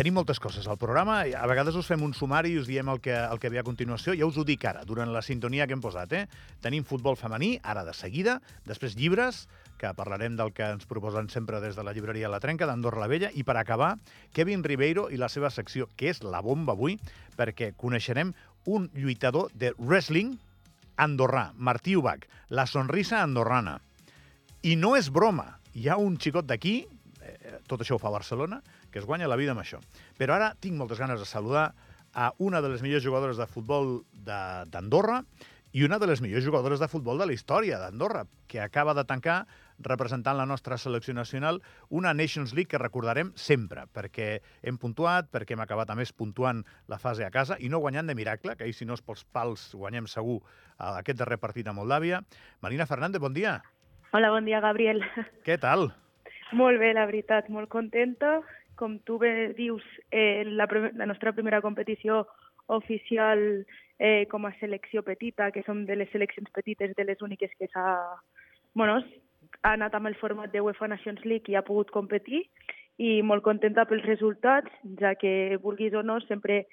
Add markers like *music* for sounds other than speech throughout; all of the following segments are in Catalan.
tenim moltes coses al programa. A vegades us fem un sumari i us diem el que, el que ve a continuació. Ja us ho dic ara, durant la sintonia que hem posat. Eh? Tenim futbol femení, ara de seguida. Després llibres, que parlarem del que ens proposen sempre des de la llibreria La Trenca, d'Andorra la Vella. I per acabar, Kevin Ribeiro i la seva secció, que és la bomba avui, perquè coneixerem un lluitador de wrestling andorrà, Martí Ubach, la sonrisa andorrana. I no és broma, hi ha un xicot d'aquí, eh, tot això ho fa Barcelona, que es guanya la vida amb això. Però ara tinc moltes ganes de saludar a una de les millors jugadores de futbol d'Andorra i una de les millors jugadores de futbol de la història d'Andorra, que acaba de tancar representant la nostra selecció nacional una Nations League que recordarem sempre, perquè hem puntuat, perquè hem acabat a més puntuant la fase a casa i no guanyant de miracle, que ahir si no és pels pals guanyem segur aquest darrer partit a Moldàvia. Marina Fernández, bon dia. Hola, bon dia, Gabriel. Què tal? Molt bé, la veritat, molt contenta com tu bé dius, eh, la, la nostra primera competició oficial eh, com a selecció petita, que som de les seleccions petites, de les úniques que s'ha bueno, ha anat amb el format de UEFA Nations League i ha pogut competir i molt contenta pels resultats, ja que, vulguis o no, sempre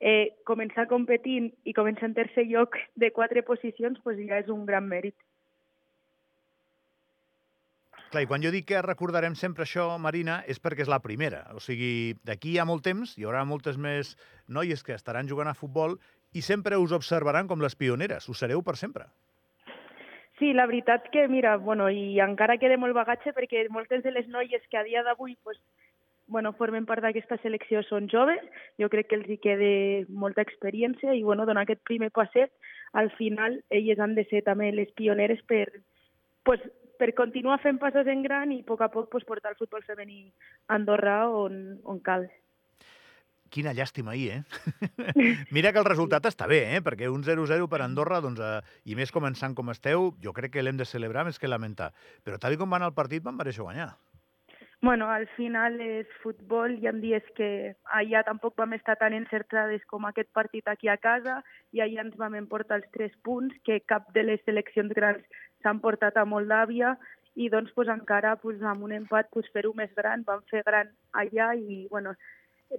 eh, començar competint i començar en tercer lloc de quatre posicions pues ja és un gran mèrit. Clar, i quan jo dic que recordarem sempre això, Marina, és perquè és la primera. O sigui, d'aquí a molt temps hi haurà moltes més noies que estaran jugant a futbol i sempre us observaran com les pioneres. Ho sereu per sempre. Sí, la veritat que, mira, bueno, i encara queda molt bagatge perquè moltes de les noies que a dia d'avui pues, bueno, formen part d'aquesta selecció són joves, jo crec que els hi queda molta experiència i bueno, donar aquest primer passet, al final elles han de ser també les pioneres per pues, per continuar fent passos en gran i a poc a poc pues, portar el futbol femení a Andorra on, on cal. Quina llàstima ahir, eh? *laughs* Mira que el resultat està bé, eh? Perquè un 0-0 per Andorra, doncs, eh, i més començant com esteu, jo crec que l'hem de celebrar més que lamentar. Però tal com van al partit van mereixer guanyar. Bueno, al final és futbol, hi ha dies que allà tampoc vam estar tan encertades com aquest partit aquí a casa i allà ens vam emportar els tres punts que cap de les seleccions grans s'han portat a Moldàvia i doncs pues, encara pues, amb un empat pues, fer-ho més gran, vam fer gran allà i bueno,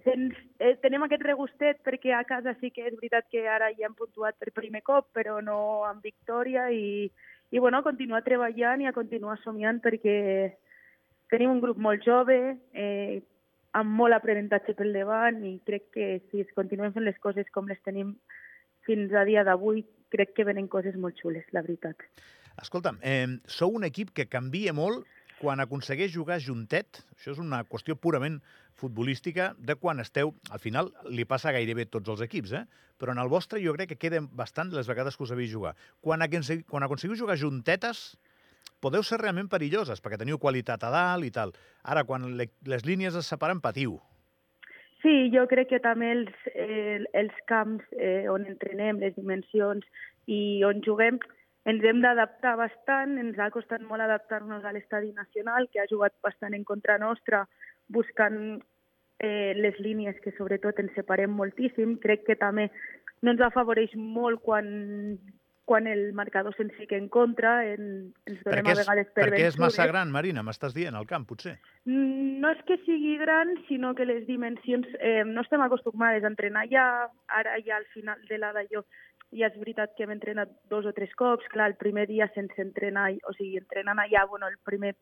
tens, eh, tenem aquest regustet perquè a casa sí que és veritat que ara ja hem puntuat per primer cop però no amb victòria i, i bueno, a continuar treballant i a continuar somiant perquè Tenim un grup molt jove, eh, amb molt aprenentatge pel davant i crec que si es continuem fent les coses com les tenim fins a dia d'avui, crec que venen coses molt xules, la veritat. Escolta'm, eh, sou un equip que canvia molt quan aconsegueix jugar juntet, això és una qüestió purament futbolística, de quan esteu, al final li passa gairebé tots els equips, eh? però en el vostre jo crec que queda bastant les vegades que us havia jugar. Quan, aconseguiu, quan aconseguiu jugar juntetes, podeu ser realment perilloses, perquè teniu qualitat a dalt i tal. Ara, quan le, les línies es separen, patiu. Sí, jo crec que també els, eh, els camps eh, on entrenem, les dimensions i on juguem, ens hem d'adaptar bastant, ens ha costat molt adaptar-nos a l'estadi nacional, que ha jugat bastant en contra nostra, buscant eh, les línies que sobretot ens separem moltíssim. Crec que també no ens afavoreix molt quan quan el marcador se'ns fica en contra, en, ens donem és, a vegades per Perquè és massa gran, Marina, m'estàs dient, al camp, potser? Mm, no és que sigui gran, sinó que les dimensions... Eh, no estem acostumades a entrenar. Ja, ara ja al final de la d'allò, ja és veritat que hem entrenat dos o tres cops, clar, el primer dia sense entrenar, o sigui, entrenant allà, bueno, el primer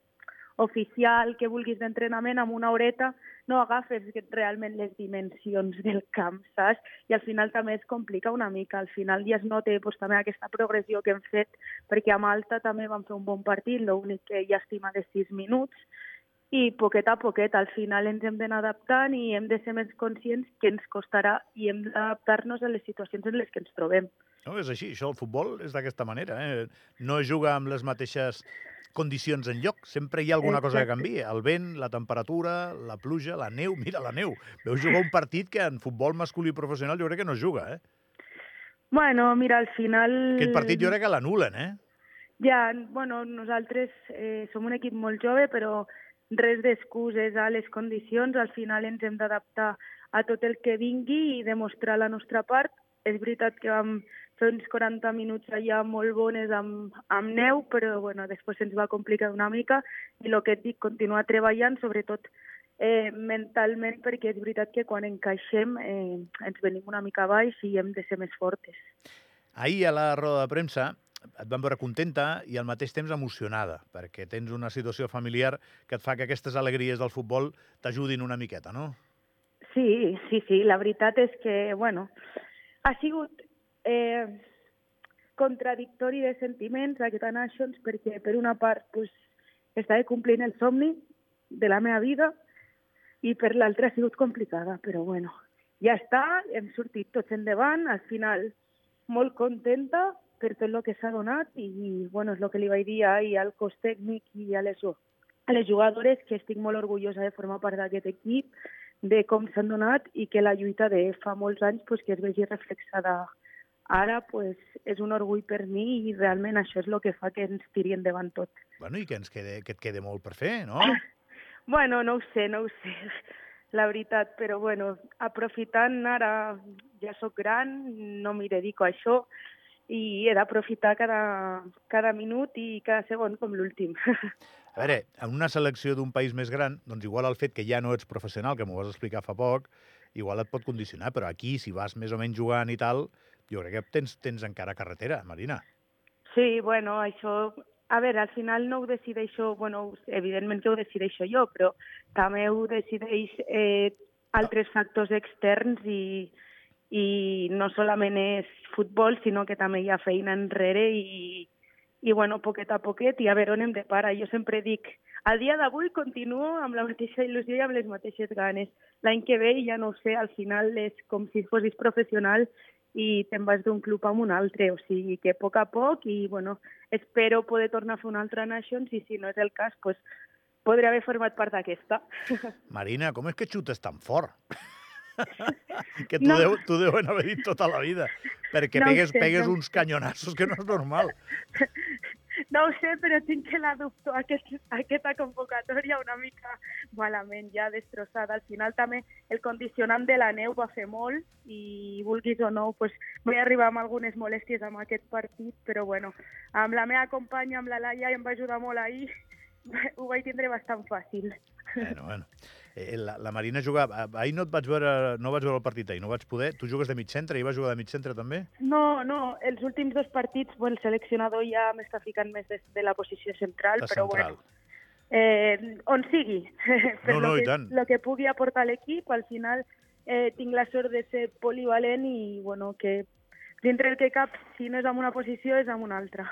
oficial que vulguis d'entrenament amb una horeta, no agafes realment les dimensions del camp, saps? I al final també es complica una mica. Al final ja es nota pues, també aquesta progressió que hem fet, perquè a Malta també vam fer un bon partit, l'únic que ja estima de 6 minuts, i poquet a poquet al final ens hem d'anar adaptant i hem de ser més conscients que ens costarà i hem d'adaptar-nos a les situacions en les que ens trobem. No, és així, això el futbol és d'aquesta manera. Eh? No juga amb les mateixes condicions en lloc. Sempre hi ha alguna Exacte. cosa que canvia. El vent, la temperatura, la pluja, la neu. Mira, la neu. Veu jugar un partit que en futbol masculí professional jo crec que no juga, eh? Bueno, mira, al final... Aquest partit jo crec que l'anulen, eh? Ja, bueno, nosaltres eh, som un equip molt jove, però res d'excuses a les condicions. Al final ens hem d'adaptar a tot el que vingui i demostrar la nostra part. És veritat que vam uns 40 minuts allà molt bones amb, amb neu, però bueno, després ens va complicar una mica i el que et dic, continuar treballant, sobretot eh, mentalment, perquè és veritat que quan encaixem eh, ens venim una mica baix i hem de ser més fortes. Ahir a la roda de premsa et vam veure contenta i al mateix temps emocionada, perquè tens una situació familiar que et fa que aquestes alegries del futbol t'ajudin una miqueta, no? Sí, sí, sí. La veritat és que, bueno, ha sigut eh, contradictori de sentiments aquesta Nations perquè, per una part, pues, estava complint el somni de la meva vida i per l'altra ha sigut complicada, però bueno, ja està, hem sortit tots endavant, al final molt contenta per tot el que s'ha donat i, bueno, és el que li vaig dir ahir al cos tècnic i a les, a les jugadores que estic molt orgullosa de formar part d'aquest equip, de com s'han donat i que la lluita de fa molts anys pues, que es vegi reflexada ara pues, és un orgull per mi i realment això és el que fa que ens tiri endavant tot. Bueno, i que, ens quede, que et quede molt per fer, no? *laughs* Bueno, no ho sé, no ho sé, *laughs* la veritat, però bueno, aprofitant ara, ja sóc gran, no m'hi dedico a això, i he d'aprofitar cada, cada minut i cada segon com l'últim. *laughs* A veure, en una selecció d'un país més gran, doncs igual el fet que ja no ets professional, que m'ho vas explicar fa poc, igual et pot condicionar, però aquí, si vas més o menys jugant i tal, jo crec que tens, tens encara carretera, Marina. Sí, bueno, això a veure, al final no ho decideixo, bueno, evidentment que ho decideixo jo, però també ho decideix eh, altres factors externs i, i no solament és futbol, sinó que també hi ha feina enrere i, i bueno, poquet a poquet i a veure on hem de parar. Jo sempre dic, al dia d'avui continuo amb la mateixa il·lusió i amb les mateixes ganes. L'any que ve ja no ho sé, al final és com si fossis professional i te'n vas d'un club a un altre, o sigui que a poc a poc i bueno, espero poder tornar a fer una altra Nations i si no és el cas, pues, podré haver format part d'aquesta. *laughs* Marina, com és que xutes tan fort? *laughs* que tu, no. deu, tu deuen haver dit tota la vida, perquè no pegues, sé, pegues no. uns canyonassos que no és normal. *laughs* No ho sé, però tinc que la dubto aquest, aquesta convocatòria una mica malament, ja destrossada. Al final també el condicionant de la neu va fer molt i vulguis o no, pues, vaig arribar amb algunes molèsties amb aquest partit, però bueno, amb la meva companya, amb la Laia, em va ajudar molt ahir, *laughs* ho vaig tindre bastant fàcil. Bueno, bueno. Eh, la, la Marina jugava... Ahir no et vaig veure, no vaig veure el partit, ahir no vaig poder. Tu jugues de mig centre, i vas jugar de mig centre també? No, no, els últims dos partits bueno, el seleccionador ja m'està ficant més de, de la posició central, la però central. bueno, eh, on sigui. *laughs* per no, no, lo que, tant. Lo que pugui aportar l'equip, al final eh, tinc la sort de ser polivalent i bueno, que dintre el que cap, si no és en una posició, és en una altra.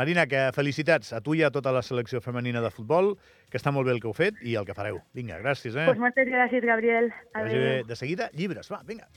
Marina, que felicitats a tu i a tota la selecció femenina de futbol, que està molt bé el que heu fet i el que fareu. Vinga, gràcies, eh? Pues moltes gràcies, Gabriel. Adéu. De seguida, llibres, va, vinga.